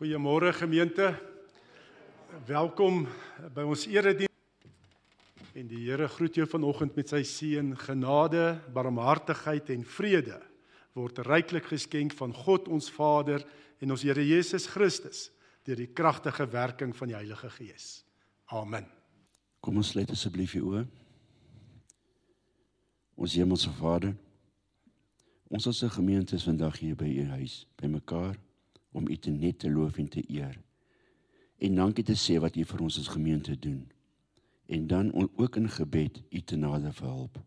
Goeiemôre gemeente. Welkom by ons erediens. En die Here groet jou vanoggend met sy seën, genade, barmhartigheid en vrede word ryklik geskenk van God ons Vader en ons Here Jesus Christus deur die kragtige werking van die Heilige Gees. Amen. Kom ons sluit asseblief die oë. Ons Hemelse Vader, ons as 'n gemeente is vandag hier by u huis, bymekaar om u te net te loof en te eer. En dankie te sê wat u vir ons as gemeente doen. En dan ook in gebed u te nader verhelp.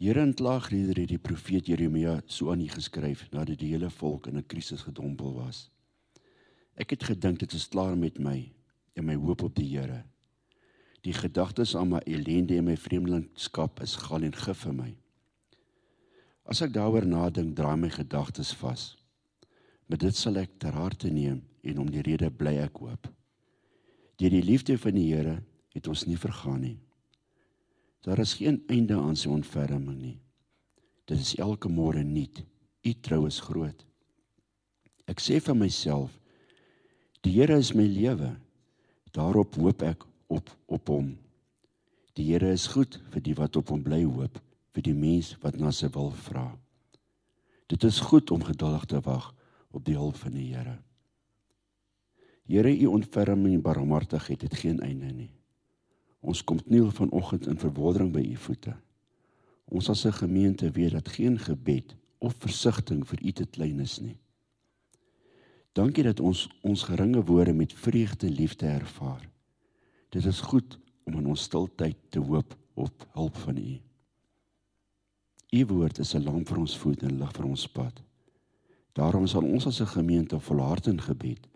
Here in klaagliedere het die profeet Jeremia so aan u geskryf nadat die hele volk in 'n krisis gedompel was. Ek het gedink dit is klaar met my en my hoop op die Here. Die gedagtes aan my ellende en my vreemdelingskap is gal en gif vir my. As ek daaroor nadink, draai my gedagtes vas. Maar dit sal ek ter harte neem en om die rede bly ek hoop. Deur die liefde van die Here het ons nie vergaan nie. Daar is geen einde aan sy ontferming nie. Dit is elke môre nuut. U trou is groot. Ek sê vir myself, die Here is my lewe. Daarop hoop ek op op hom. Die Here is goed vir die wat op hom bly hoop, vir die mens wat na sy wil vra. Dit is goed om geduldig te wag op die hulp van die Here. Here, u ontferming en barmhartigheid het geen einde nie. Ons kom kniel vanoggend in verwondering by u voete. Ons as 'n gemeente weet dat geen gebed of versigtiging vir u te klein is nie. Dankie dat ons ons geringe woorde met vreugde liefde ervaar. Dit is goed om in ons stiltyd te hoop op hulp van u. U woord is 'n lamp vir ons voet en lig vir ons pad. Daarom sal ons as 'n gemeente volhard in gebed,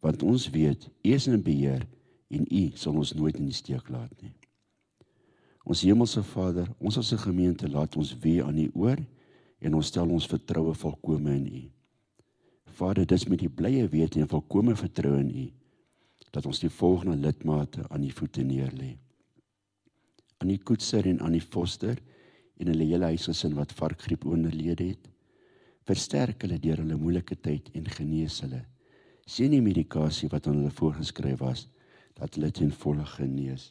want ons weet U is in beheer en U sal ons nooit in die steek laat nie. Ons hemelse Vader, ons as 'n gemeente laat ons weer aan U oor en ons stel ons vertroue volkome in U. Vader, dis met die blye wete en volkome vertroue in U dat ons die volgende lidmate aan U voete neerlê. Aan die koetser en aan die foster en hulle hele huisgesin wat varkgriep onderlede het versterk hulle deur hulle moeilike tyd en genees hulle. Sien die medikasie wat aan hulle voorgeskryf was dat hulle ten volle genees.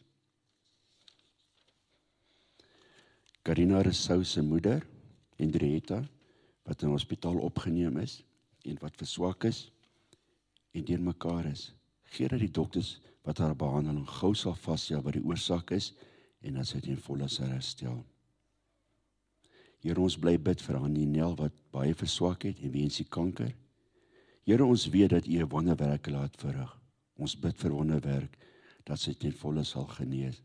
Karina Rousseau se moeder, Hendrietta, wat in hospitaal opgeneem is en wat verswak is en deurmekaar is. Gee dat die dokters wat haar behandeling gou sal vasstel wat die oorsaak is en dat sy ten volle sal herstel. Here ons bly bid vir Annie Nel wat baie verswak het en weens die kanker. Here ons weet dat U 'n wonderwerk laat verrig. Ons bid vir wonderwerk dat sy ten volle sal genees.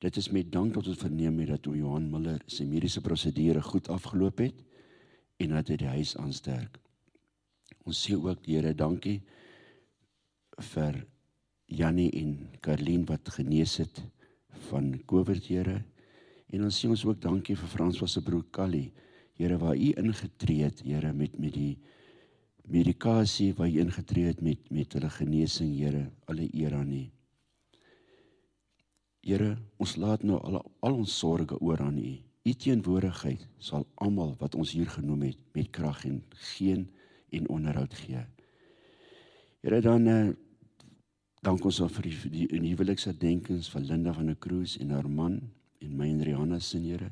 Dit is met dank dat ons verneem het dat Johan Miller se mediese prosedure goed afgeloop het en dat hy die huis aansterk. Ons sê ook Here dankie vir Jannie en Karlien wat genees het van COVID Here En ons sê ons ook dankie vir Frans se broer Callie. Here waar u ingetree het, Here met met die medikasie waar u ingetree het met met hulle genesing, Here, alle eer aan u. Here, ons laat nou al al ons sorges oor aan u. U teenwoordigheid sal almal wat ons hier genoem het met krag en geen en onderhoud gee. Here dan uh, dank ons vir die, die huweliksherdenkings van Linda van der Kroos en haar man en my en Rihanna se Here.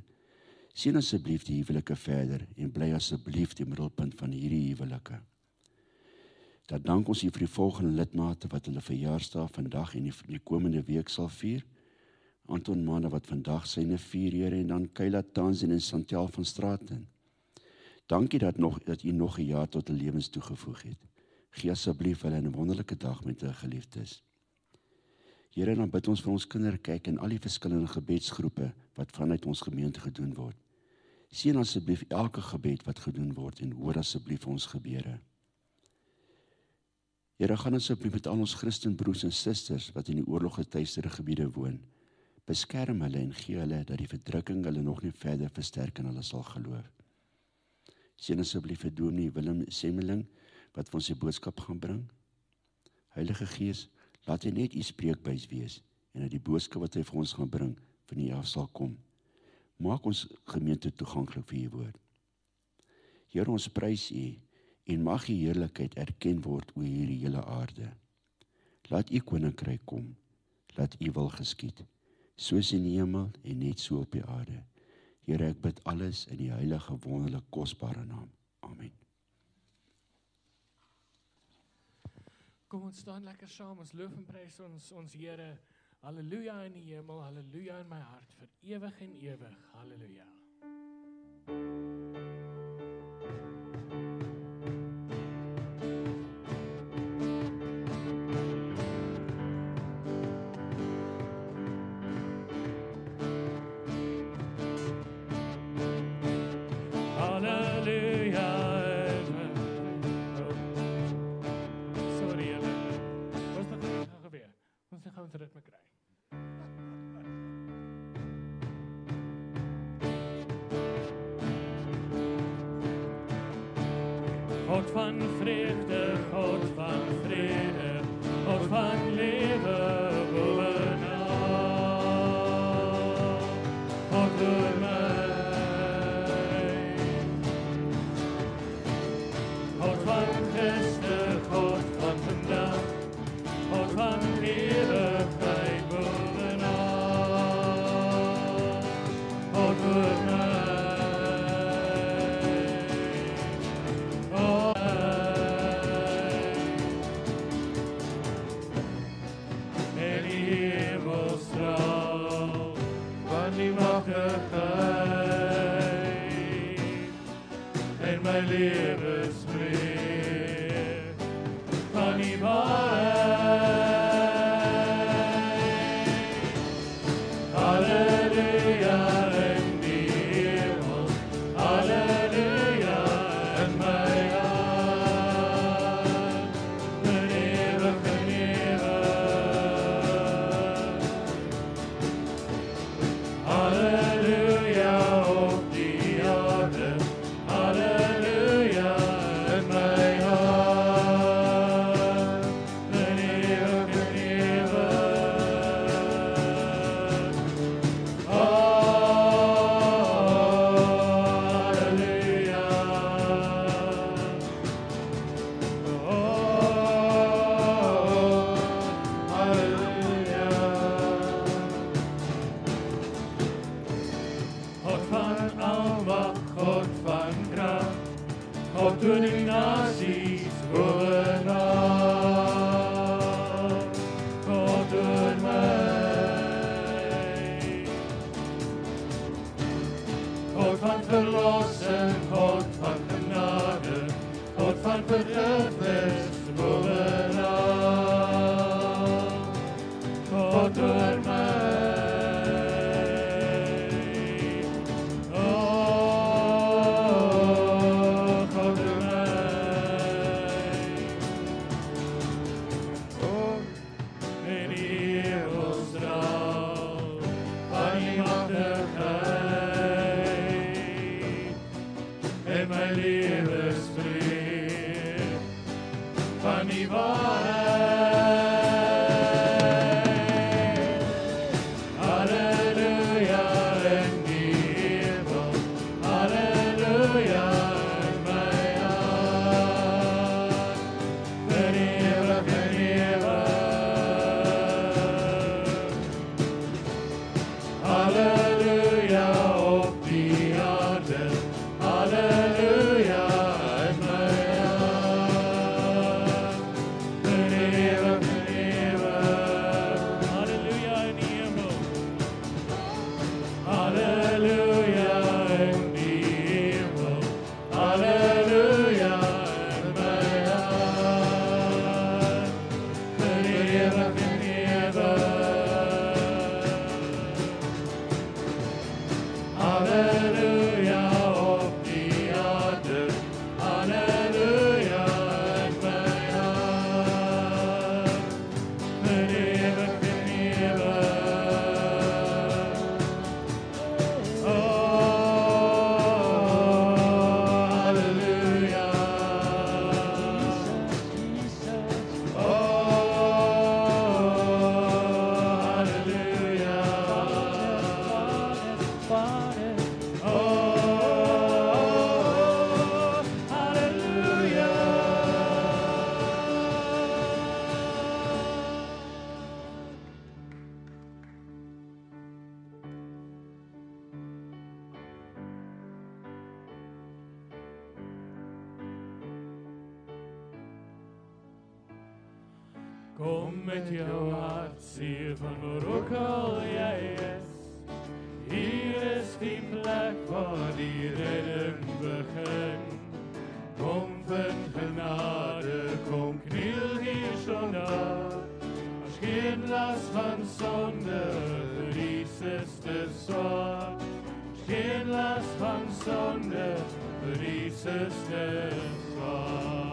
Sien asseblief die huwelike verder en bly asseblief die middelpunt van hierdie huwelike. Dat dank ons hier vir die volgende lidmate wat hulle verjaarsdag vandag en die, die komende week sal vier. Anton Manne wat vandag syne vier Here en dan Kayla Tansen en Santel van Straaten. Dankie dat nog dat u nog 'n jaar tot 'n lewens toegevoeg het. Gee asseblief hulle 'n wonderlike dag met hulle geliefdes. Here, dan bid ons vir ons kinderkyk en al die verskillende gebedsgroepe wat vanuit ons gemeente gedoen word. Seën asseblief elke gebed wat gedoen word en hoor asseblief ons gebede. Here, gaan asseblief met al ons Christenbroers en susters wat in die oorloggetuieerde gebiede woon. Beskerm hulle en gee hulle dat die verdrukking hulle nog nie verder versterk en hulle sal geloof. Seën asseblief vir Dominee Willem Semmeling wat vir ons die boodskap gaan bring. Heilige Gees, Laat hy net u spreekbuis wees en dat die boodskap wat hy vir ons gaan bring van u af sal kom. Maak ons gemeente toeganklik vir u woord. Here ons prys u en mag u heerlikheid erken word oor hierdie hele aarde. Laat u koninkryk kom. Laat u wil geskied, soos in die hemel en net so op die aarde. Here, ek bid alles in die heilige wonderlike kosbare naam. Amen. Kom ons staan lekker saam. Ons loof en prys ons ons Here. Halleluja in die hemel, halleluja in my hart vir ewig en ewig. Halleluja. jou hart seer van waar ook al jy is. Hier is die plek waar die redding begin. Kom vind genade, kom kniel hier sonder. As geen las van sonde vir Jesus te swaar. Geen las van sonde vir Jesus te swaar.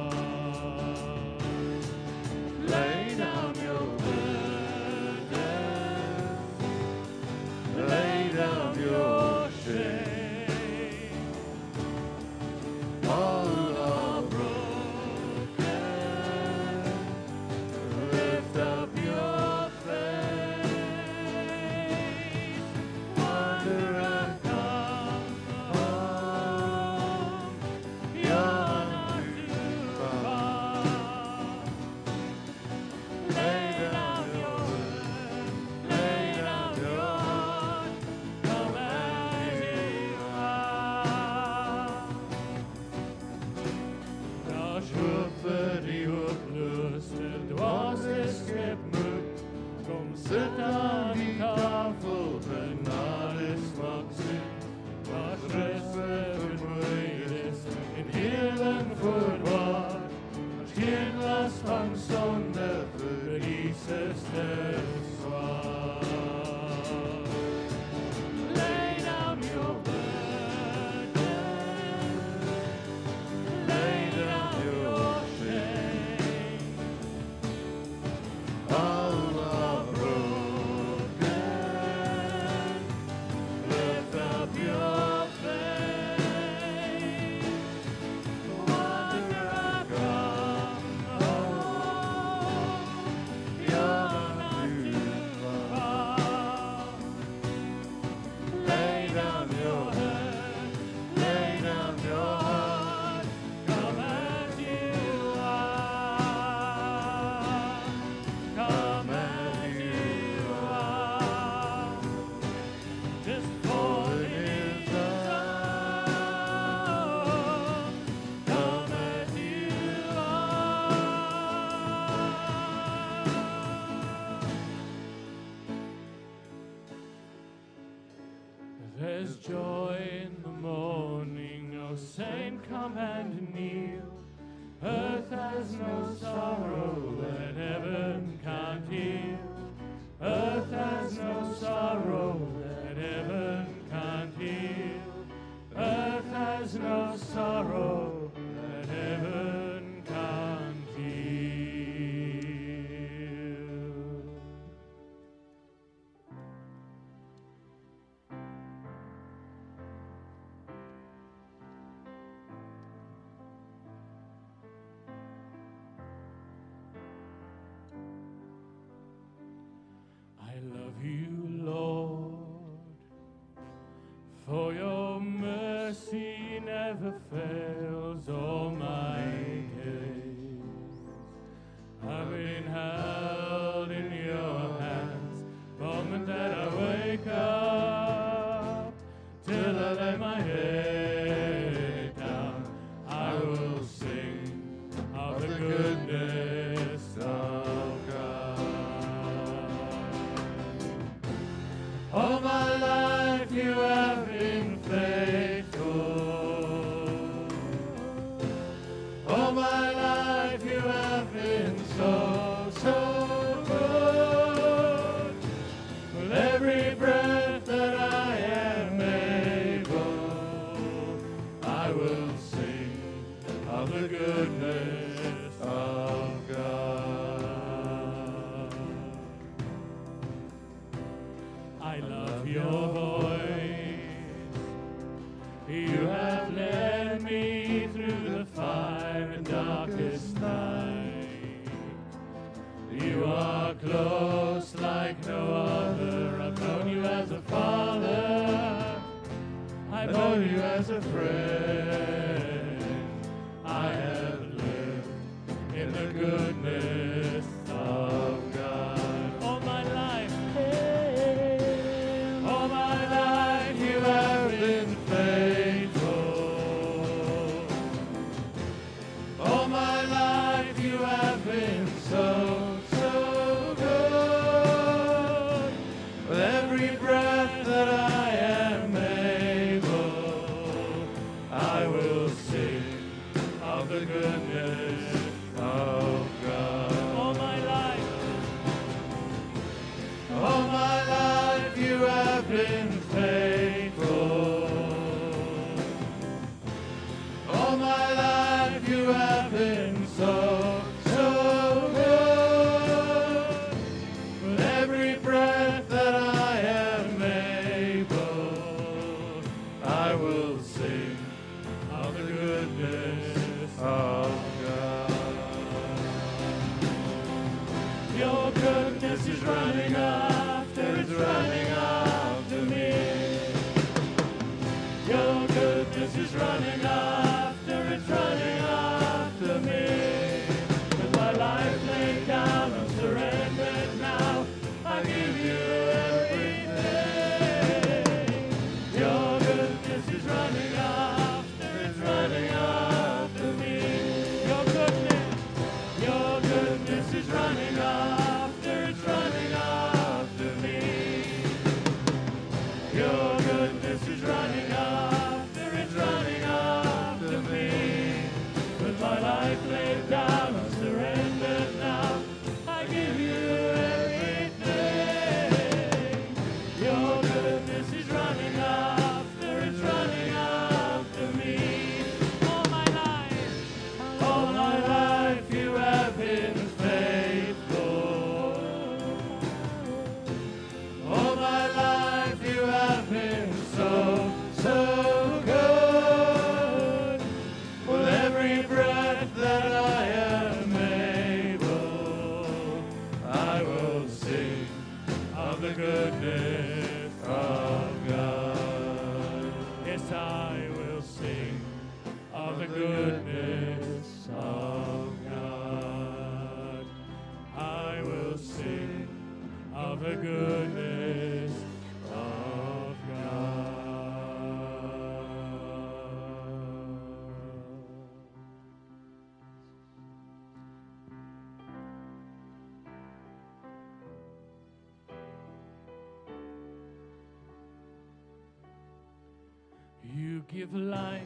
Give life,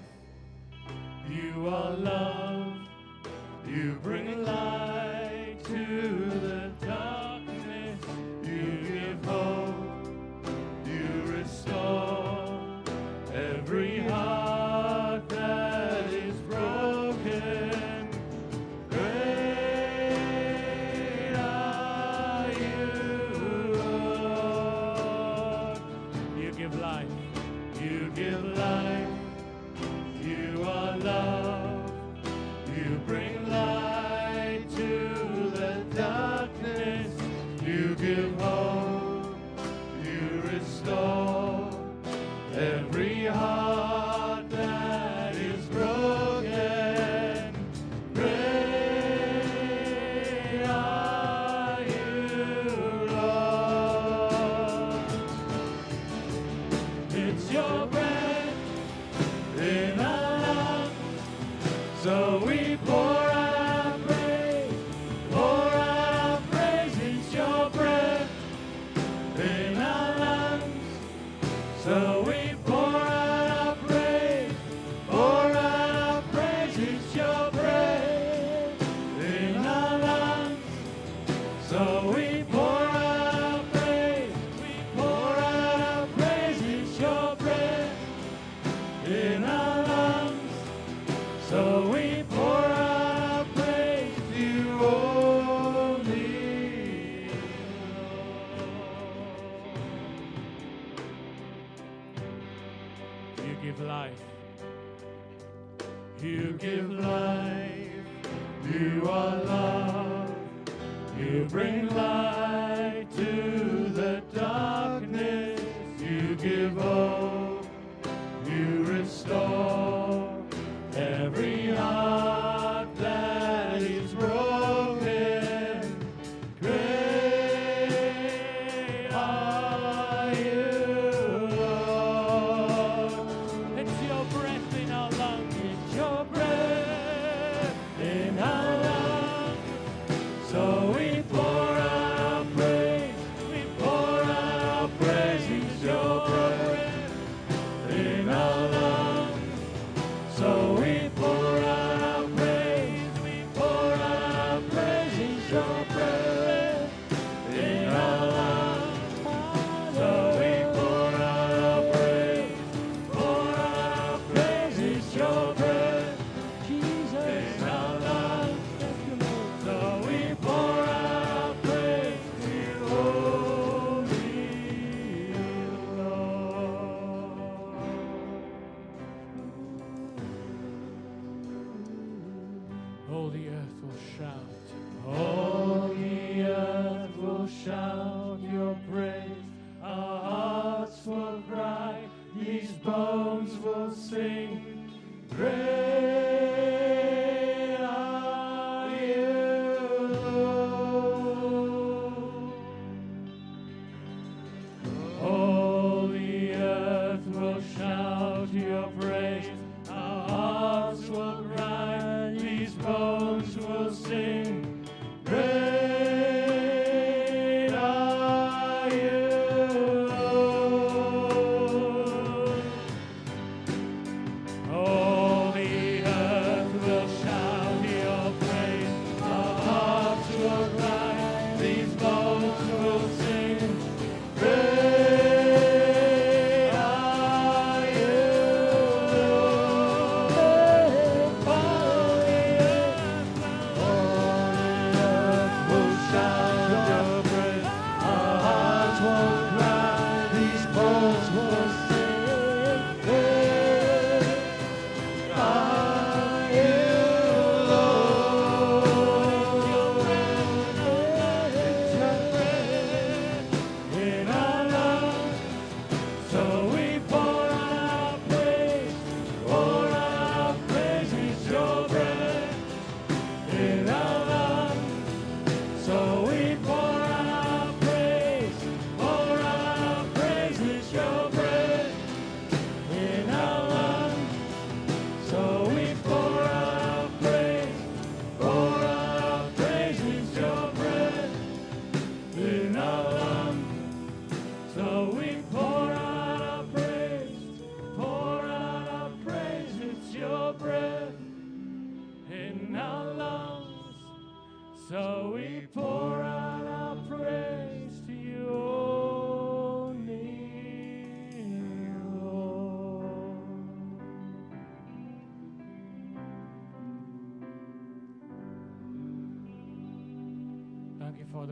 you are love,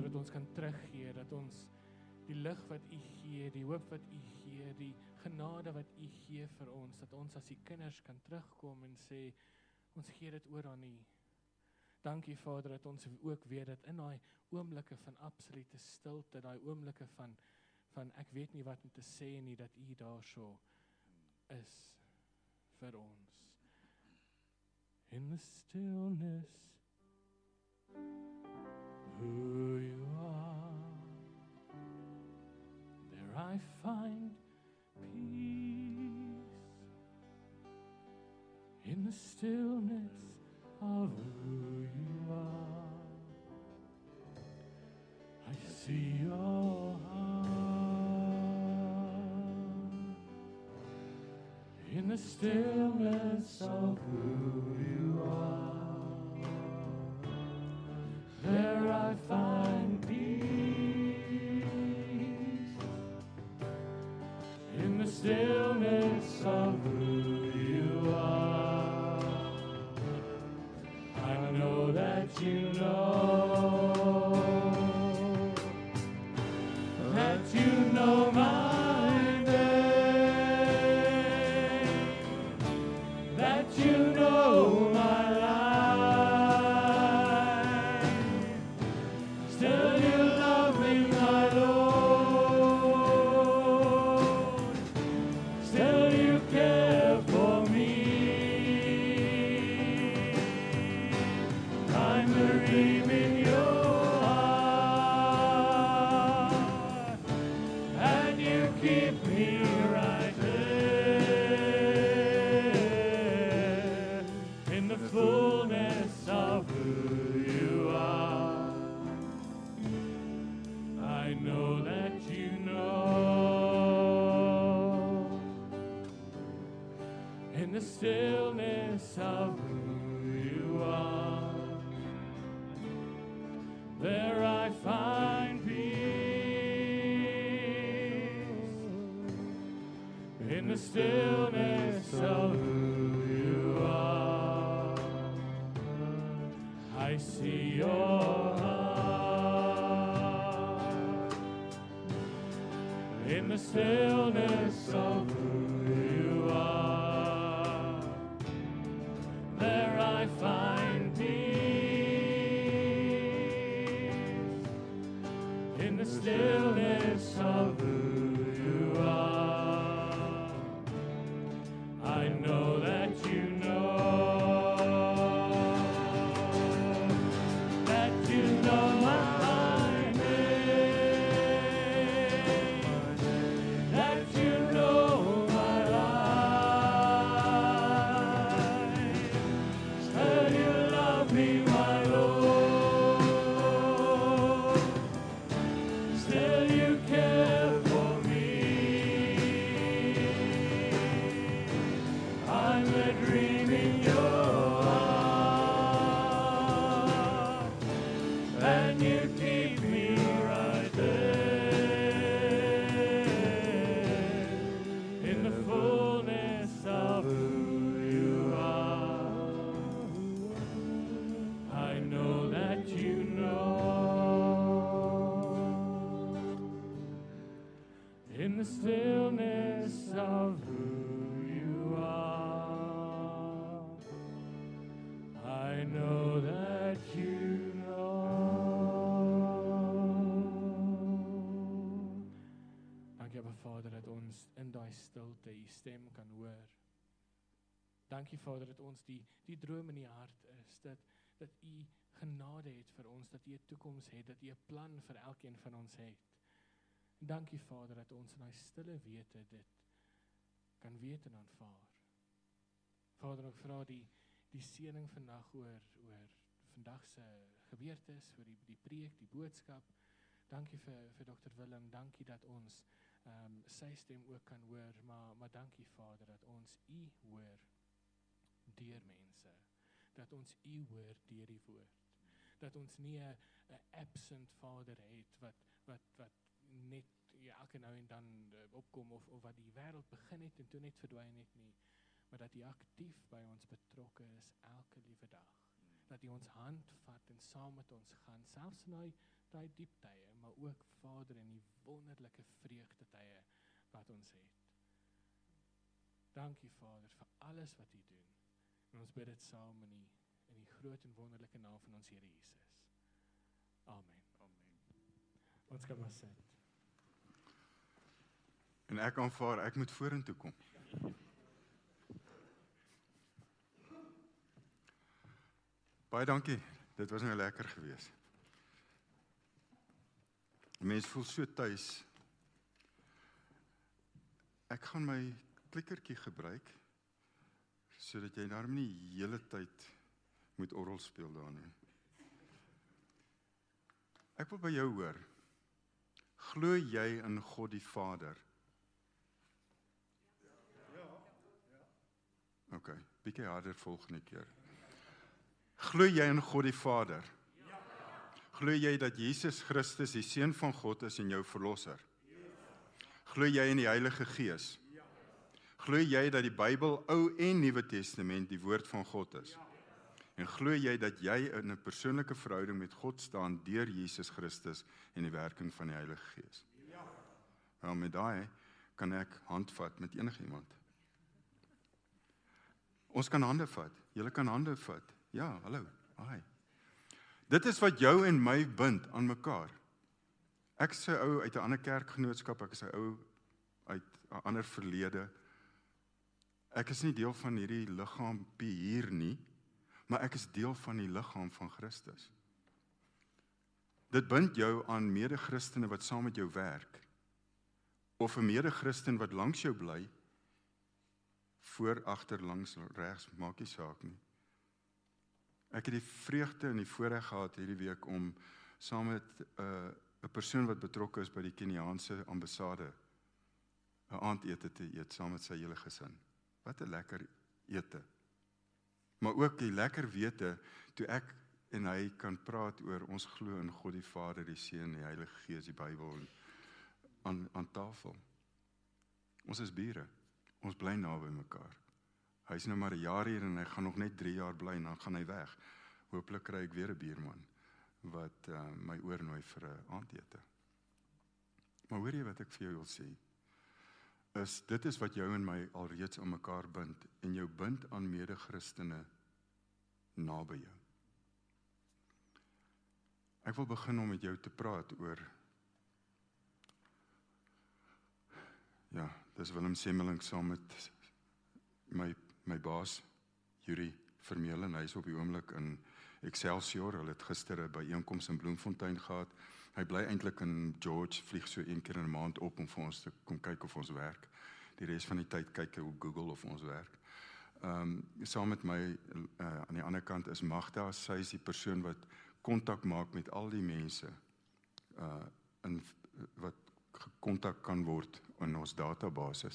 wat ons kan teruggee, dat ons die lig wat U gee, die hoop wat U gee, die genade wat U gee vir ons, dat ons as U kinders kan terugkom en sê ons gee dit oor aan U. Dankie Vader dat ons ook weet dat in daai oomblikke van absolute stilte, daai oomblikke van van ek weet nie wat om te sê nie dat U daarso is vir ons. In the stillness who you are. There I find peace in the stillness of who you are. I see your heart in the stillness of who you are. I find peace in the stillness of who you are. I know that you know. Dankie Vader dat ons die die droom in die hart is dat dat u genade het vir ons dat u 'n toekoms het dat u 'n plan vir elkeen van ons het. En dankie Vader dat ons in daai stille wete dit kan weet en aanvaar. Vader, ek vra die die seëning vandag oor oor vandag se gebeurtes, oor die die preek, die boodskap. Dankie vir vir Dr Willem, dankie dat ons ehm um, sy stem ook kan hoor, maar maar dankie Vader dat ons u hoor deur mense. Dat ons u hoor deur die woord. Dat ons nie 'n absent Vader het wat wat wat net ja, elke nou en dan uh, opkom of of wat die wêreld begin het en toe net verdwyn het nie, maar dat U aktief by ons betrokke is elke liewe dag. Dat U ons hand vat en saam met ons gaan, selfs in daai daai diep tye, maar ook Vader in die wonderlike vreugde tye wat ons het. Dankie Vader vir alles wat U doen. En ons bid dit saam in die in die groot en wonderlike naam van ons Here Jesus. Amen. Amen. Ons kan maar sit. En ek aanvaar ek moet vorentoe kom. Baie dankie. Dit was nou lekker geweest. Mense voel so tuis. Ek gaan my klikkertjie gebruik sodat jy daarmee nie die hele tyd moet orgel speel daar nie. Ek wil by jou hoor. Glo jy in God die Vader? OK, bietjie harder volgende keer. Glo jy in God die Vader? Ja. Glo jy dat Jesus Christus die seun van God is en jou verlosser? Ja. Glo jy in die Heilige Gees? Glo jy dat die Bybel Ou en Nuwe Testament die woord van God is? En glo jy dat jy in 'n persoonlike verhouding met God staan deur Jesus Christus en die werking van die Heilige Gees? Ja. Wel met daai kan ek handvat met enigiemand. Ons kan hande vat. Julle kan hande vat. Ja, hallo. Haai. Dit is wat jou en my bind aan mekaar. Ek sê ou uit 'n ander kerkgenootskap, ek is 'n ou uit 'n ander verlede. Ek is nie deel van hierdie liggaampie hier nie, maar ek is deel van die liggaam van Christus. Dit bind jou aan mede-Christene wat saam met jou werk of 'n mede-Christen wat langs jou bly voor agter langs regs maak nie saak nie. Ek het die vreugde en die voorreg gehad hierdie week om saam met 'n uh, 'n persoon wat betrokke is by die Keniaanse ambassade 'n aandete te eet saam met sy hele gesin. Wat 'n lekker ete. Maar ook die lekker wete toe ek en hy kan praat oor ons glo in God die Vader, die Seun, die Heilige Gees, die Bybel aan aan tafel. Ons is bure. Ons bly naby mekaar. Hy's nou maar 'n jaar hier en hy gaan nog net 3 jaar bly en dan gaan hy weg. Hooplik kry ek weer 'n buurman wat uh, my oornooi vir 'n aandete. Maar hoor jy wat ek vir jou wil sê? is dit is wat jou en my alreeds aan mekaar bind en jou bind aan mede-Christene naby jou. Ek wil begin om met jou te praat oor Ja, dis Willem Semmeling saam met my my baas Yuri Vermeulen. Hy's op die oomblik in Excelsior. Hulle het gister 'n byeenkoms in Bloemfontein gehad Hy bly eintlik in George, vlieg so een keer in 'n maand op om vir ons te kom kyk of ons werk. Die res van die tyd kyk hy op Google of ons werk. Ehm um, saam met my uh, aan die ander kant is Magda, sy is die persoon wat kontak maak met al die mense uh in wat gekontak kan word in ons database.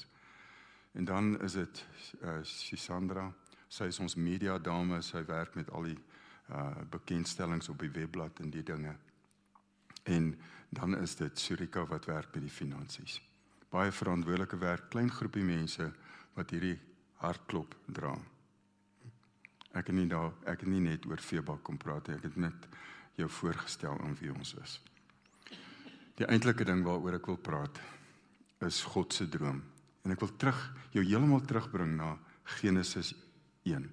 En dan is dit uh Sisandra, sy is ons media dame, sy werk met al die uh bekendstellings op die webblad en die dinge. En dan is dit Surika wat werk met die finansies. Baie verantwoordelike werk, klein groepie mense wat hierdie hartklop dra. Ek het nie daar ek het nie net oor Feba kom praat nie, ek het net jou voorgestel aan wie ons is. Die eintlike ding waaroor ek wil praat is God se droom. En ek wil terug jou heeltemal terugbring na Genesis 1.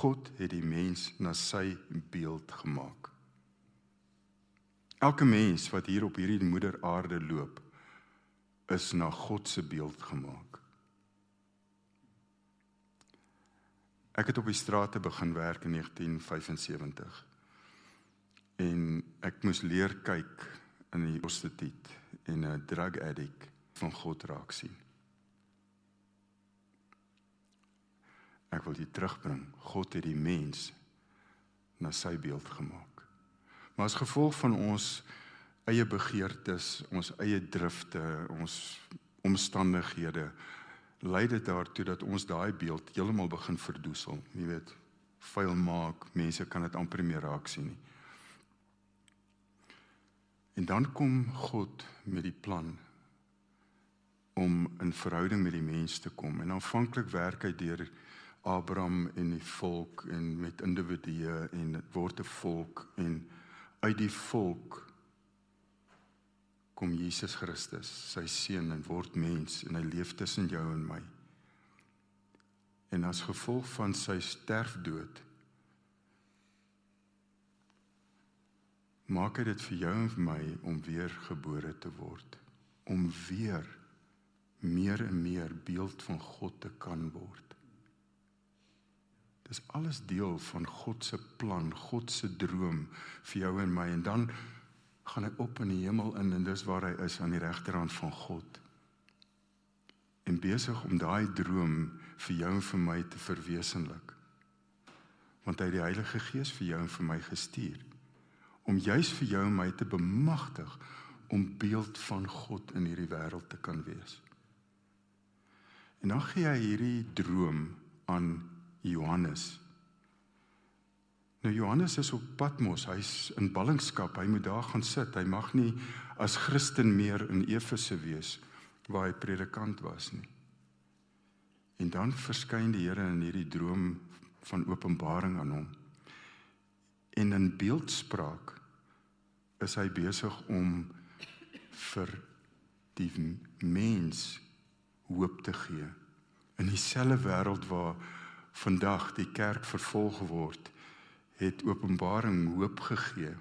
God het die mens na sy beeld gemaak. Elke mens wat hier op hierdie moeder aarde loop, is na God se beeld gemaak. Ek het op die strate begin werk in 1975. En ek moes leer kyk in die prostituut en 'n drug addict van God raak sien. Ek wil dit terugbring. God het die mens na sy beeld gemaak. Maar as gevolg van ons eie begeertes, ons eie drifte, ons omstandighede, lei dit daartoe dat ons daai beeld heeltemal begin verdoesel. Jy weet, vuil maak, mense kan dit amper meer raak sien nie. En dan kom God met die plan om in verhouding met die mens te kom. En aanvanklik werk hy deur Abraham en die volk en met individue en dit word 'n volk en uit die volk kom Jesus Christus, sy seun en word mens en hy leef tussen jou en my. En as gevolg van sy sterfdood maak hy dit vir jou en vir my om weer gebore te word, om weer meer en meer beeld van God te kan word. Dis alles deel van God se plan, God se droom vir jou en my en dan gaan hy op in die hemel in en dis waar hy is aan die regterhand van God. En besig om daai droom vir jou en vir my te verwesenlik. Want hy het die Heilige Gees vir jou en vir my gestuur om juis vir jou en my te bemagtig om beeld van God in hierdie wêreld te kan wees. En dan gee hy hierdie droom aan Johannes. Nou Johannes is op Patmos, hy's in ballingskap, hy moet daar gaan sit. Hy mag nie as Christen meer in Efese wees waar hy predikant was nie. En dan verskyn die Here in hierdie droom van openbaring aan hom. En in beeldspraak is hy besig om vir die mens hoop te gee in dieselfde wêreld waar vandag die kerk vervolg word, het Openbaring hoop gegee.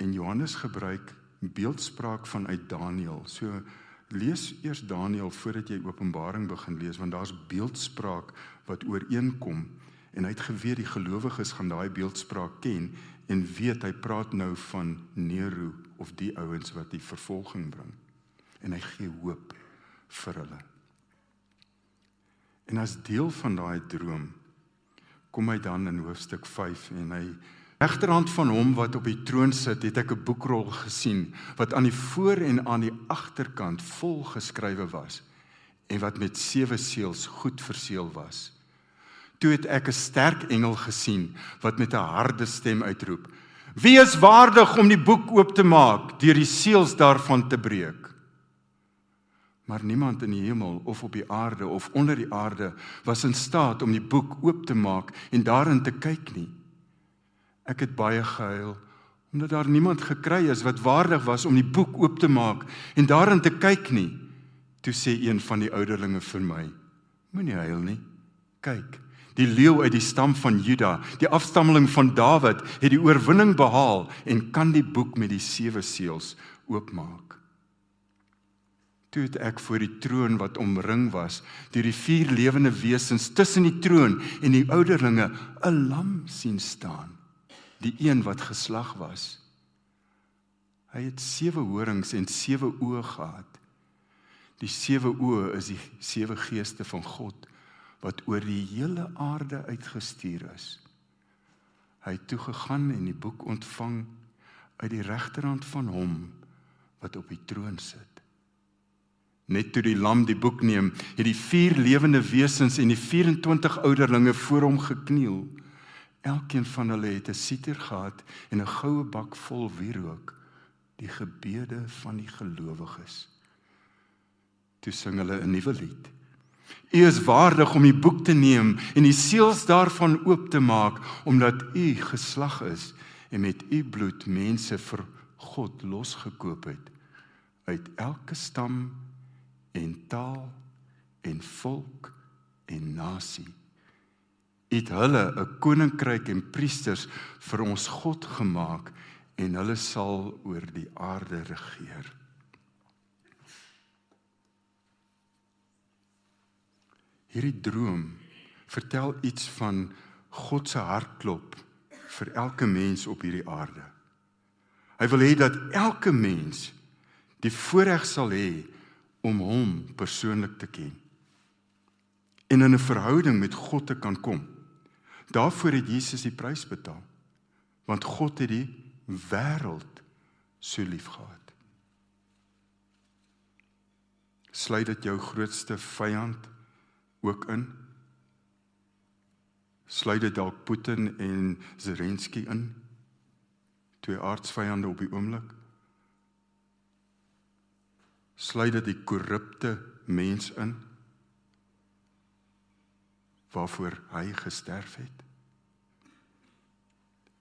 En Johannes gebruik beeldspraak vanuit Daniël. So lees eers Daniël voordat jy Openbaring begin lees want daar's beeldspraak wat ooreenkom en hy het geweet die gelowiges gaan daai beeldspraak ken en weet hy praat nou van Nero of die ouens wat die vervolging bring. En hy gee hoop vir hulle. En as deel van daai droom kom hy dan in hoofstuk 5 en hy regterhand van hom wat op die troon sit, het ek 'n boekrol gesien wat aan die voor en aan die agterkant vol geskrywe was en wat met sewe seels goed verseël was. Toe het ek 'n sterk engel gesien wat met 'n harde stem uitroep: "Wie is waardig om die boek oop te maak, deur die seels daarvan te breek?" Maar niemand in die hemel of op die aarde of onder die aarde was in staat om die boek oop te maak en daarin te kyk nie. Ek het baie gehuil omdat daar niemand gekry is wat waardig was om die boek oop te maak en daarin te kyk nie. Toe sê een van die ouderlinge vir my: Moenie huil nie. Kyk, die leeu uit die stam van Juda, die afstammeling van Dawid, het die oorwinning behaal en kan die boek met die sewe seels oopmaak. Toe het ek voor die troon wat omring was, deur die vier lewende wesens tussen die troon en die ouderlinge 'n lam sien staan, die een wat geslag was. Hy het sewe horings en sewe oë gehad. Die sewe oë is die sewe geeste van God wat oor die hele aarde uitgestuur is. Hy het toe gegaan en die boek ontvang uit die regterhand van hom wat op die troon sit. Net toe die lam die boek neem, het die vier lewende wesens en die 24 ouderlinge voor hom gekniel. Elkeen van hulle het 'n siter gehad en 'n goue bak vol wierook, die gebede van die gelowiges. Toe sing hulle 'n nuwe lied. U is waardig om die boek te neem en die seels daarvan oop te maak, omdat u geslag is en met u bloed mense vir God losgekoop het uit elke stam en taal en volk en nasie. Het hulle 'n koninkryk en priesters vir ons God gemaak en hulle sal oor die aarde regeer. Hierdie droom vertel iets van God se hartklop vir elke mens op hierdie aarde. Hy wil hê dat elke mens die voorreg sal hê om hom persoonlik te ken en in 'n verhouding met God te kan kom. Daarvoor het Jesus die prys betaal. Want God het die wêreld so liefgehad. Sluit dit jou grootste vyand ook in? Sluit dit dalk Putin en Zelensky in? Twee aardsvyande op die oomblik? Sluit dit die korrupte mens in waarvoor hy gesterf het.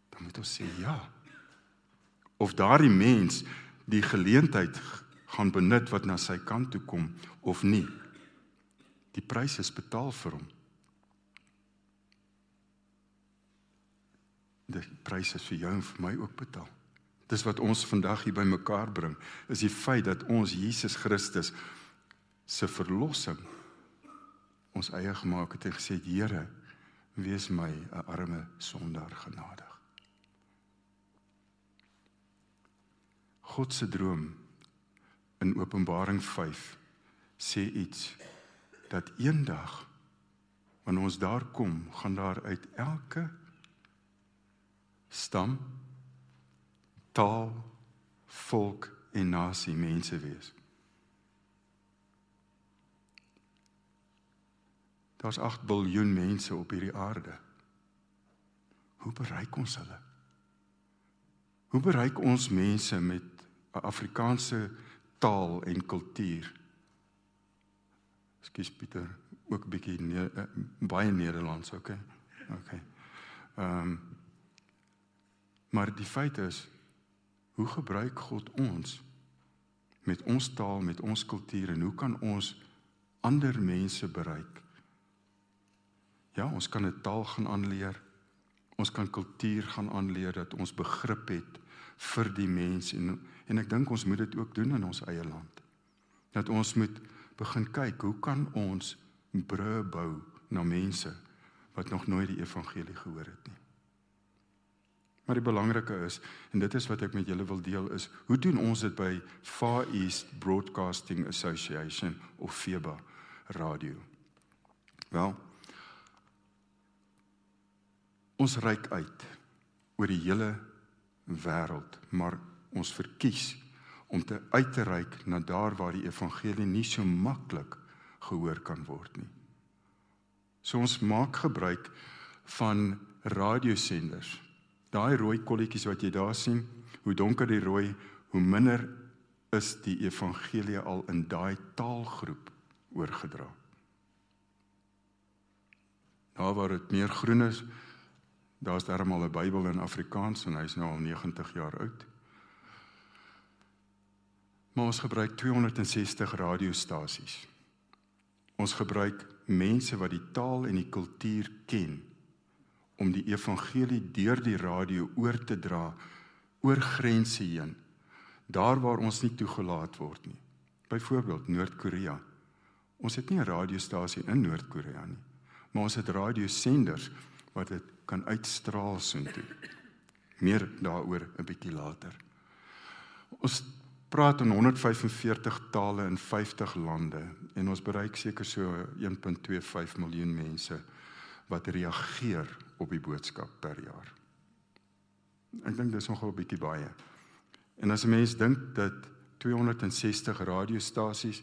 Dan moet ons sê ja. Of daardie mens die geleentheid gaan benut wat na sy kant toe kom of nie. Die prys is betaal vir hom. Die prys is vir jou en vir my ook betaal Dis wat ons vandag hier bymekaar bring, is die feit dat ons Jesus Christus se verlossing ons eie gemaak het en gesê Here, wees my 'n arme sondaar genadig. God se droom in Openbaring 5 sê iets dat eendag wanneer ons daar kom, gaan daar uit elke stam taal, volk en nasie mense wees. Daar's 8 miljard mense op hierdie aarde. Hoe bereik ons hulle? Hoe bereik ons mense met 'n Afrikaanse taal en kultuur? Skus Pieter, ook 'n bietjie ne uh, baie Nederlands, okay? Okay. Ehm um, maar die feit is Hoe gebruik God ons met ons taal, met ons kultuur en hoe kan ons ander mense bereik? Ja, ons kan 'n taal gaan aanleer. Ons kan kultuur gaan aanleer dat ons begrip het vir die mens en en ek dink ons moet dit ook doen in ons eie land. Dat ons moet begin kyk, hoe kan ons brûe bou na mense wat nog nooit die evangelie gehoor het nie? Maar die belangrike is en dit is wat ek met julle wil deel is, hoe doen ons dit by Far East Broadcasting Association of FEBA radio? Wel, ons reik uit oor die hele wêreld, maar ons verkies om te uit te reik na daar waar die evangelie nie so maklik gehoor kan word nie. So ons maak gebruik van radiosenders Daai rooi kolletjies wat jy daar sien, hoe donker die rooi, hoe minder is die evangelie al in daai taalgroep oorgedra. Daar waar dit meer groen is, daar's darmal 'n Bybel in Afrikaans en hy's nou al 90 jaar oud. Maar ons gebruik 260 radiostasies. Ons gebruik mense wat die taal en die kultuur ken om die evangelie deur die radio oor te dra oor grense heen daar waar ons nie toegelaat word nie Byvoorbeeld Noord-Korea. Ons het nie 'n radiostasie in Noord-Korea nie, maar ons het radiosenders wat dit kan uitstraal soontoe. Meer daaroor 'n bietjie later. Ons praat in 145 tale in 50 lande en ons bereik seker so 1.25 miljoen mense wat reageer op die boodskap per jaar. Ek dink dis nogal 'n bietjie baie. En as 'n mens dink dat 260 radiostasies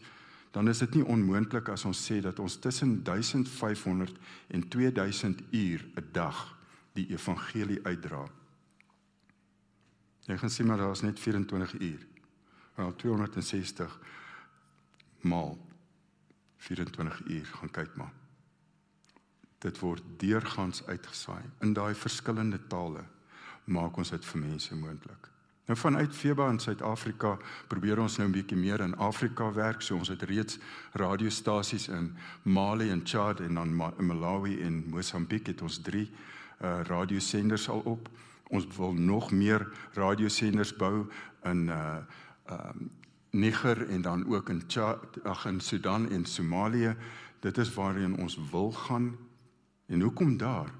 dan is dit nie onmoontlik as ons sê dat ons tussen 1500 en 2000 uur 'n dag die evangelie uitdra. Jy gaan sien maar daar's net 24 uur. Wel 260 maal 24 uur gaan kyk maar. Dit word deurgangs uitgesaai in daai verskillende tale maak ons dit vir mense moontlik. Nou vanuit FEBA in Suid-Afrika probeer ons nou 'n bietjie meer in Afrika werk. So ons het reeds radiostasies in Mali en Chad en dan Malawi en Mosambiek het ons 3 uh radiosenders al op. Ons wil nog meer radiosenders bou in uh um Niger en dan ook in Chad, ag in Sudan en Somalië. Dit is waarheen ons wil gaan. En hoekom daar?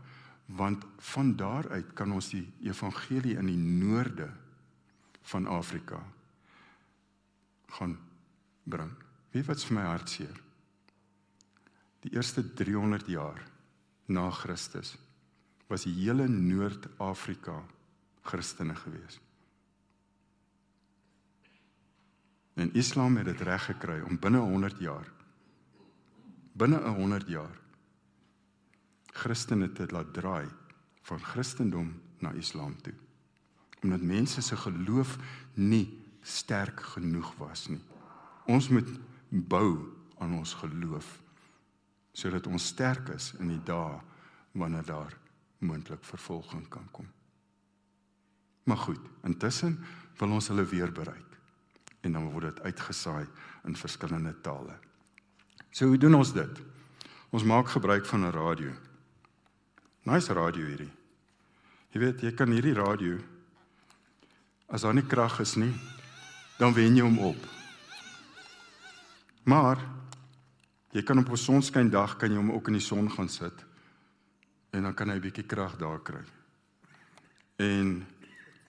Want van daar uit kan ons die evangelie in die noorde van Afrika gaan bring. Wie wat vir my hartseer. Die eerste 300 jaar na Christus was die hele Noord-Afrika Christene gewees. En Islam het dit reg gekry om binne 100 jaar binne 'n 100 jaar Christene te laat draai van Christendom na Islam toe omdat mense se geloof nie sterk genoeg was nie. Ons moet bou aan ons geloof sodat ons sterk is in die dae wanneer daar moontlik vervolging kan kom. Maar goed, intussen wil ons hulle weer bereik en dan word dit uitgesaai in verskillende tale. So hoe doen ons dit? Ons maak gebruik van 'n radio. Nice radio hierdie. Jy weet, jy kan hierdie radio As daar nie krag is nie, dan wen jy hom op. Maar jy kan op 'n sonskyn dag kan jy hom ook in die son gaan sit en dan kan hy 'n bietjie krag daar kry. En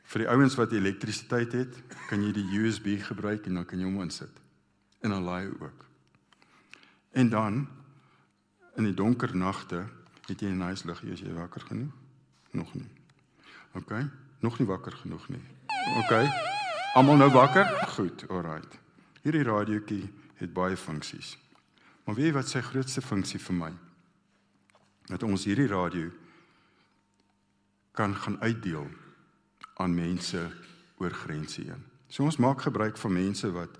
vir die ouens wat elektrisiteit het, kan jy die USB gebruik en dan kan jy hom insit. En dan laai hy ook. En dan in die donker nagte het jy 'n nice liggie as jy wakker genoeg. Nog nie. OK, nog nie wakker genoeg nie. OK. Almal nou wakker? Goed, alright. Hierdie radiootjie het baie funksies. Maar weet jy wat sy grootste funksie vir my? Dat ons hierdie radio kan gaan uitdeel aan mense oor grense heen. So ons maak gebruik van mense wat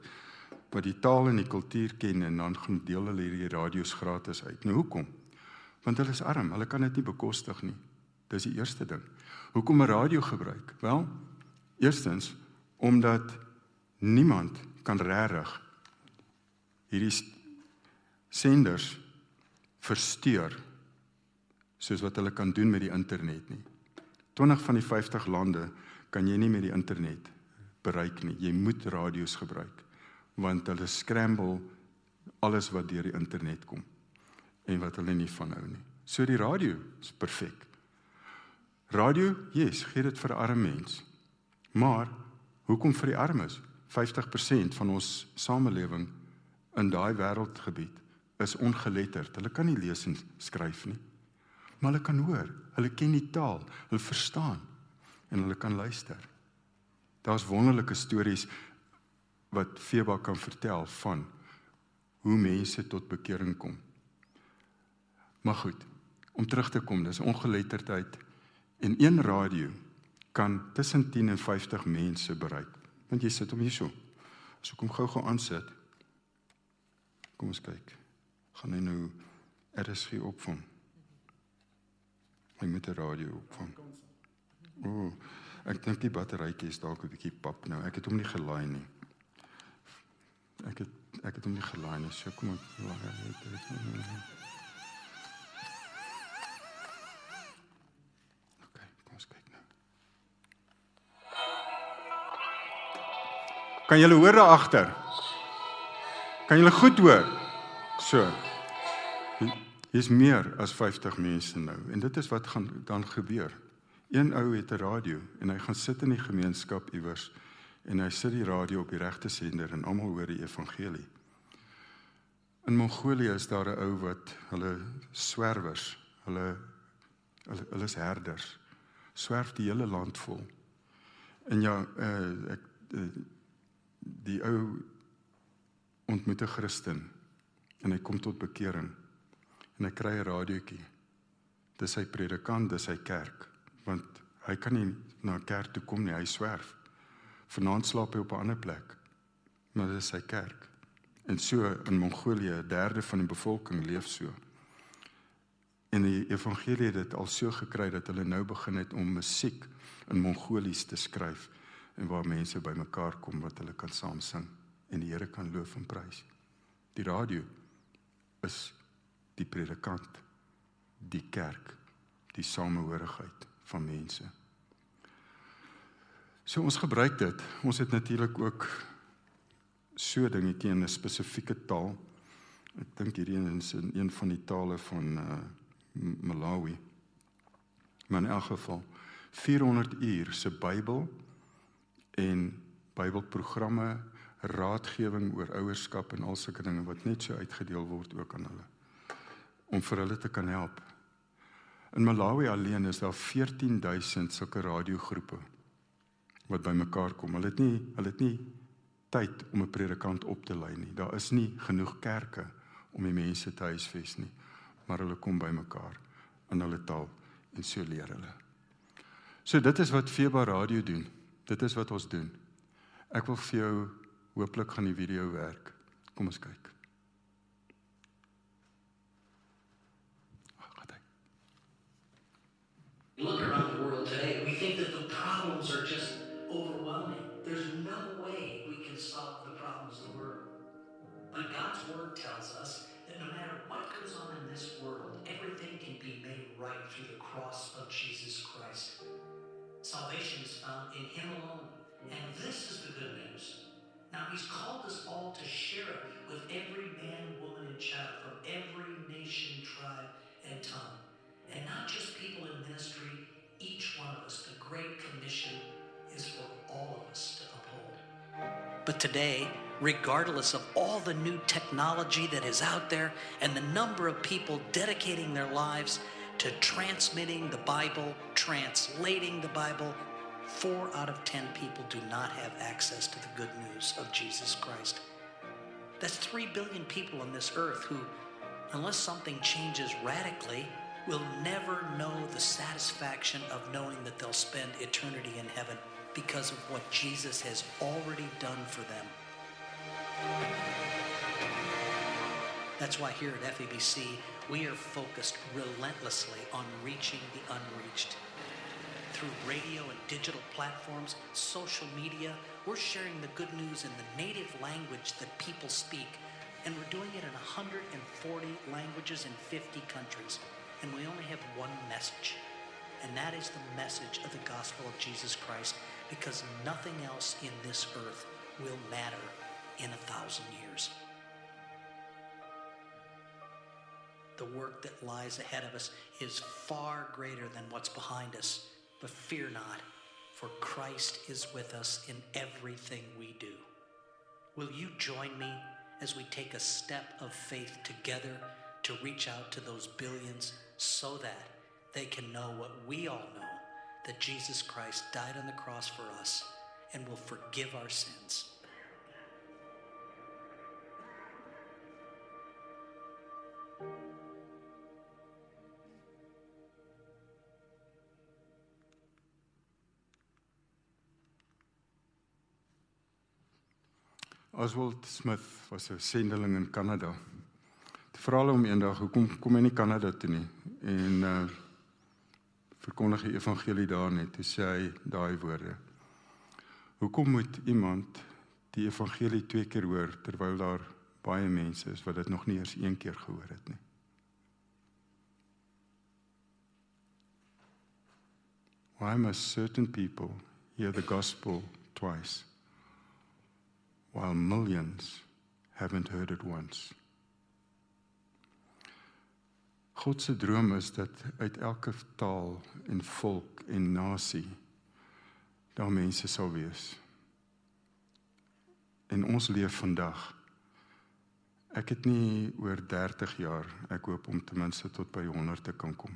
wat die taal en die kultuur ken en dan gaan deel hulle hierdie radio's gratis uit. Nou hoekom? Want hulle is arm, hulle kan dit nie bekostig nie. Dis die eerste ding. Hoekom 'n radio gebruik? Wel, Eerstens omdat niemand kan regtig hierdie senders versteur soos wat hulle kan doen met die internet nie. 20 van die 50 lande kan jy nie met die internet bereik nie. Jy moet radio's gebruik want hulle scramble alles wat deur die internet kom en wat hulle nie van hou nie. So die radio is perfek. Radio, yes, gee dit vir arme mens. Maar hoekom vir die armes? 50% van ons samelewing in daai wêreldgebied is ongeletterd. Hulle kan nie lees en skryf nie. Maar hulle kan hoor, hulle ken die taal, hulle verstaan en hulle kan luister. Daar's wonderlike stories wat Feba kan vertel van hoe mense tot bekering kom. Maar goed, om terug te kom, dis ongeletterdheid en een radio kan tussen 10 en 50 mense bereik. Want jy sit hom hier so. So kom gou-gou aansit. Kom ons kyk. Gaan hy nou RSG opvang? Hy met 'n radio opvang. O, oh, ek dink die batterytjie is dalk 'n bietjie pap nou. Ek het hom nie gelaai nie. Ek het ek het hom nie gelaai nie. So kom ek laai dit. Kan julle hoor daar agter? Kan julle goed hoor? So. Hier's meer as 50 mense nou en dit is wat gaan dan gebeur. Een ou het 'n radio en hy gaan sit in die gemeenskap iewers en hy sit die radio op die regte sender en almal hoor die evangelie. In Mongolië is daar 'n ou wat hulle swerwers, hulle hulle hulle is herders. Swerf die hele land vol. En ja, uh, ek uh, die ou ontmoet 'n Christen en hy kom tot bekering en hy kry 'n radiootjie. Dis sy predikant, dis sy kerk, want hy kan nie na 'n kerk toe kom nie, hy swerf. Vanaand slaap hy op 'n ander plek. Maar dis sy kerk. En so in Mongolië, 'n derde van die bevolking leef so. En die evangelie het dit al so gekry dat hulle nou begin het om musiek in Mongolies te skryf en waar mense bymekaar kom wat hulle kan saam sing en die Here kan loof en prys. Die radio is die predikant, die kerk, die samehorigheid van mense. So ons gebruik dit. Ons het natuurlik ook so dingetjie in 'n spesifieke taal. Ek dink hierdie is in een van die tale van uh Malawi. Maar in elk geval 400 uur se Bybel en Bybelprogramme, raadgewing oor ouerskap en al sulke dinge wat net so uitgedeel word ook aan hulle om vir hulle te kan help. In Malawi alleen is daar 14000 sulke radiogroepe wat bymekaar kom. Hulle het nie hulle het nie tyd om 'n predikant op te lei nie. Daar is nie genoeg kerke om die mense te huisves nie. Maar hulle kom bymekaar in hulle taal en so leer hulle. So dit is wat Feba Radio doen. Dit is wat ons doen. Ek wil vir jou hooplik gaan die video werk. Kom ons kyk. Look around found in Him alone. And this is the good news. Now, He's called us all to share it with every man, woman, and child from every nation, tribe, and tongue. And not just people in ministry, each one of us. The Great Commission is for all of us to uphold. But today, regardless of all the new technology that is out there and the number of people dedicating their lives to transmitting the Bible, translating the Bible, four out of ten people do not have access to the good news of Jesus Christ. That's three billion people on this earth who, unless something changes radically, will never know the satisfaction of knowing that they'll spend eternity in heaven because of what Jesus has already done for them. That's why here at FEBC, we are focused relentlessly on reaching the unreached. Through radio and digital platforms, social media, we're sharing the good news in the native language that people speak. And we're doing it in 140 languages in 50 countries. And we only have one message. And that is the message of the gospel of Jesus Christ because nothing else in this earth will matter in a thousand years. The work that lies ahead of us is far greater than what's behind us. But fear not, for Christ is with us in everything we do. Will you join me as we take a step of faith together to reach out to those billions so that they can know what we all know that Jesus Christ died on the cross for us and will forgive our sins? Oswald Smith was 'n sendeling in Kanada. Toe vra hulle hom eendag, "Hoekom kom jy nie Kanada toe nie?" En uh verkondig die evangelie daar net. Toe sê hy daai woorde. Hoekom moet iemand die evangelie twee keer hoor terwyl daar baie mense is wat dit nog nie eers een keer gehoor het nie? Why must certain people hear the gospel twice? While millions haven't heard it once. God se droom is dat uit elke taal en volk en nasie daar mense sal wees. En ons leef vandag. Ek het nie oor 30 jaar, ek hoop om ten minste tot by 100 te kan kom.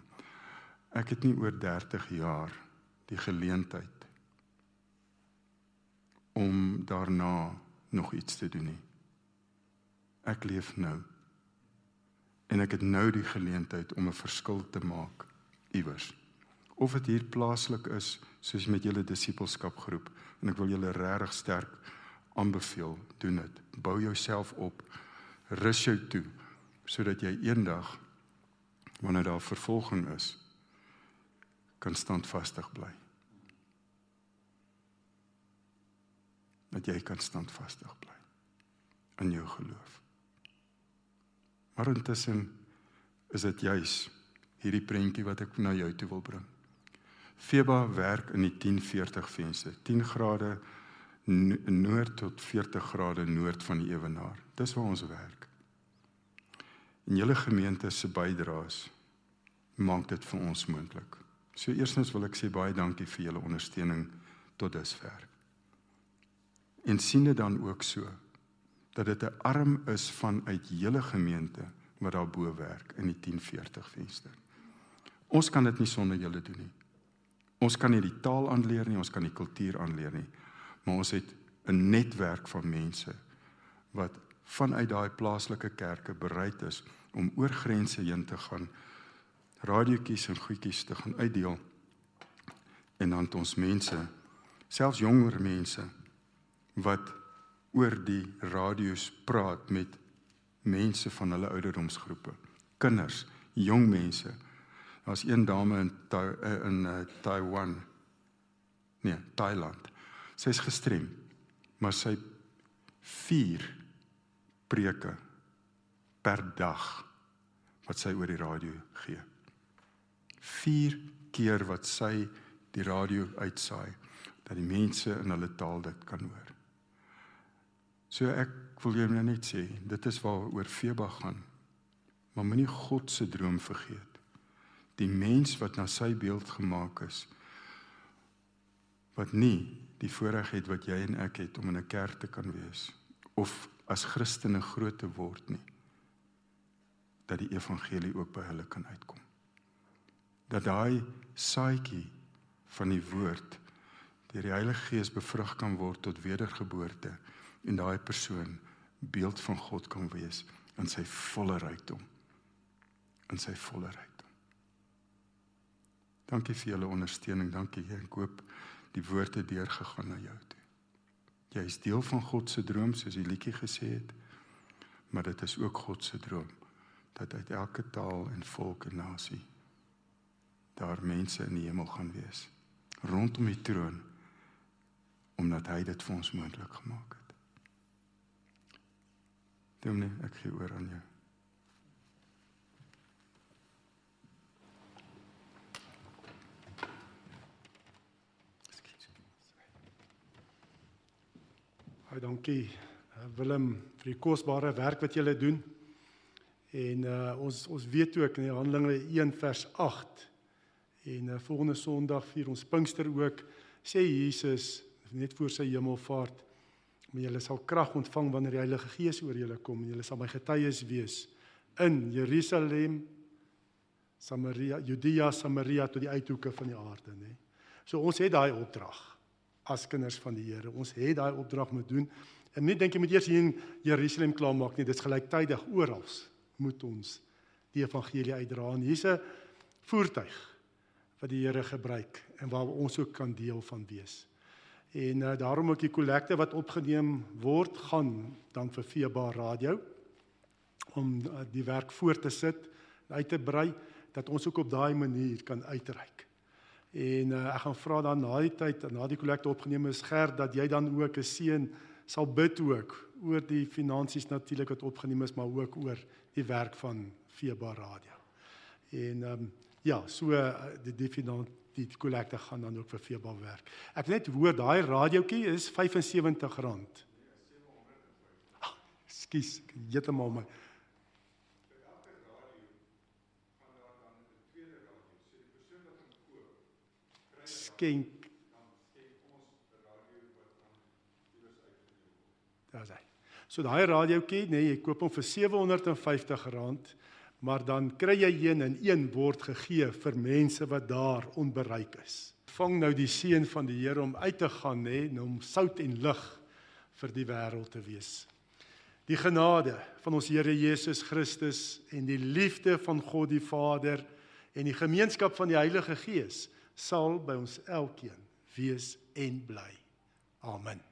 Ek het nie oor 30 jaar die geleentheid om daarna nog iets te doen nie. Ek leef nou en ek het nou die geleentheid om 'n verskil te maak iewers. Of dit hier plaaslik is soos met julle disippelskap groep en ek wil julle regtig sterk aanbeveel, doen dit. Bou jouself op. Rus jou toe sodat jy eendag wanneer daar vervolging is kan standvastig bly. Dat jy kan standvastig bly in jou geloof. Maar intussen is dit juis hierdie prentjie wat ek na jou toe wil bring. Feba werk in die 1040 venster, 10 grade noord tot 40 grade noord van die ewenaar. Dis waar ons werk. En julle gemeente se bydraes maak dit vir ons moontlik. So eerstens wil ek sê baie dankie vir julle ondersteuning tot dusver. En sien dit dan ook so dat dit 'n arm is vanuit hele gemeente wat daarbo werk in die 1040 venster. Ons kan dit nie sonder julle doen nie. Ons kan nie die taal aanleer nie, ons kan die kultuur aanleer nie, maar ons het 'n netwerk van mense wat vanuit daai plaaslike kerke bereid is om oor grense heen te gaan, radiootjies en goedjies te gaan uitdeel en dan ons mense, selfs jonger mense wat oor die radio's praat met mense van hulle ouderdomsgroepe, kinders, jong mense. Daar's een dame in eh, in uh, Taiwan. Nee, Thailand. Sy's gestrem, maar sy 4 preke per dag wat sy oor die radio gee. 4 keer wat sy die radio uitsaai dat die mense in hulle taal dit kan hoor. So ek wil jou net sê, dit is waaroor Feba gaan. Maar moenie God se droom vergeet. Die mens wat na sy beeld gemaak is wat nie die voorreg het wat jy en ek het om in 'n kerk te kan wees of as Christene groot te word nie dat die evangelie ook by hulle kan uitkom. Dat daai saadjie van die woord deur die Heilige Gees bevrug kan word tot wedergeboorte en daai persoon beeld van God kan wees in sy volle rykdom in sy volle rykdom. Dankie vir julle ondersteuning. Dankie. Ek hoop die woord het deurgegaan na jou toe. Jy is deel van God se droom soos die liedjie gesê het. Maar dit is ook God se droom dat uit elke taal en volk en nasie daar mense in die hemel gaan wees rondom die troon omdat hy dit vir ons moontlik gemaak het. Dominee, ek gee oor aan jou. Baie dankie eh, Willem vir die kosbare werk wat julle doen. En uh, ons ons weet ook in Handelinge 1 vers 8 en uh, volgende Sondag vier ons Pinkster ook sê Jesus net voor sy hemelvaart maar julle sal krag ontvang wanneer die Heilige Gees oor julle kom en julle sal my getuies wees in Jerusalem, Samaria, Judea, Samaria tot die uithoeke van die aarde, nê. So ons het daai opdrag as kinders van die Here. Ons het daai opdrag moet doen. En nie dink jy moet eers hier in Jerusalem klaar maak nie, dit is gelyktydig oral moet ons die evangelie uitdra. En hier's 'n voertuig wat die Here gebruik en waar ons ook kan deel van wees. En uh, daarom ook die kollekte wat opgeneem word gaan dan vir Feba Radio om uh, die werk voort te sit, uit te brei dat ons ook op daai manier kan uitreik. En uh, ek gaan vra dan na die tyd na die kollekte opgeneem is gerd dat jy dan ook 'n seën sal bid ook oor die finansies natuurlik wat opgeneem is maar ook oor die werk van Feba Radio. En ehm um, ja, so die die finansies die kollekte gaan dan ook vir Feba werk. Ek net hoor daai radiootjie is R75. Ah, Ekskuus, ek heeltemal my skenk Daar's hy. So daai radiootjie, nee, jy koop hom vir R750, maar dan kry jy een en een word gegee vir mense wat daar onbereik is. Vang nou die seën van die Here om uit te gaan, nê, om sout en lig vir die wêreld te wees. Die genade van ons Here Jesus Christus en die liefde van God die Vader en die gemeenskap van die Heilige Gees sal by ons elkeen wees en bly. Amen.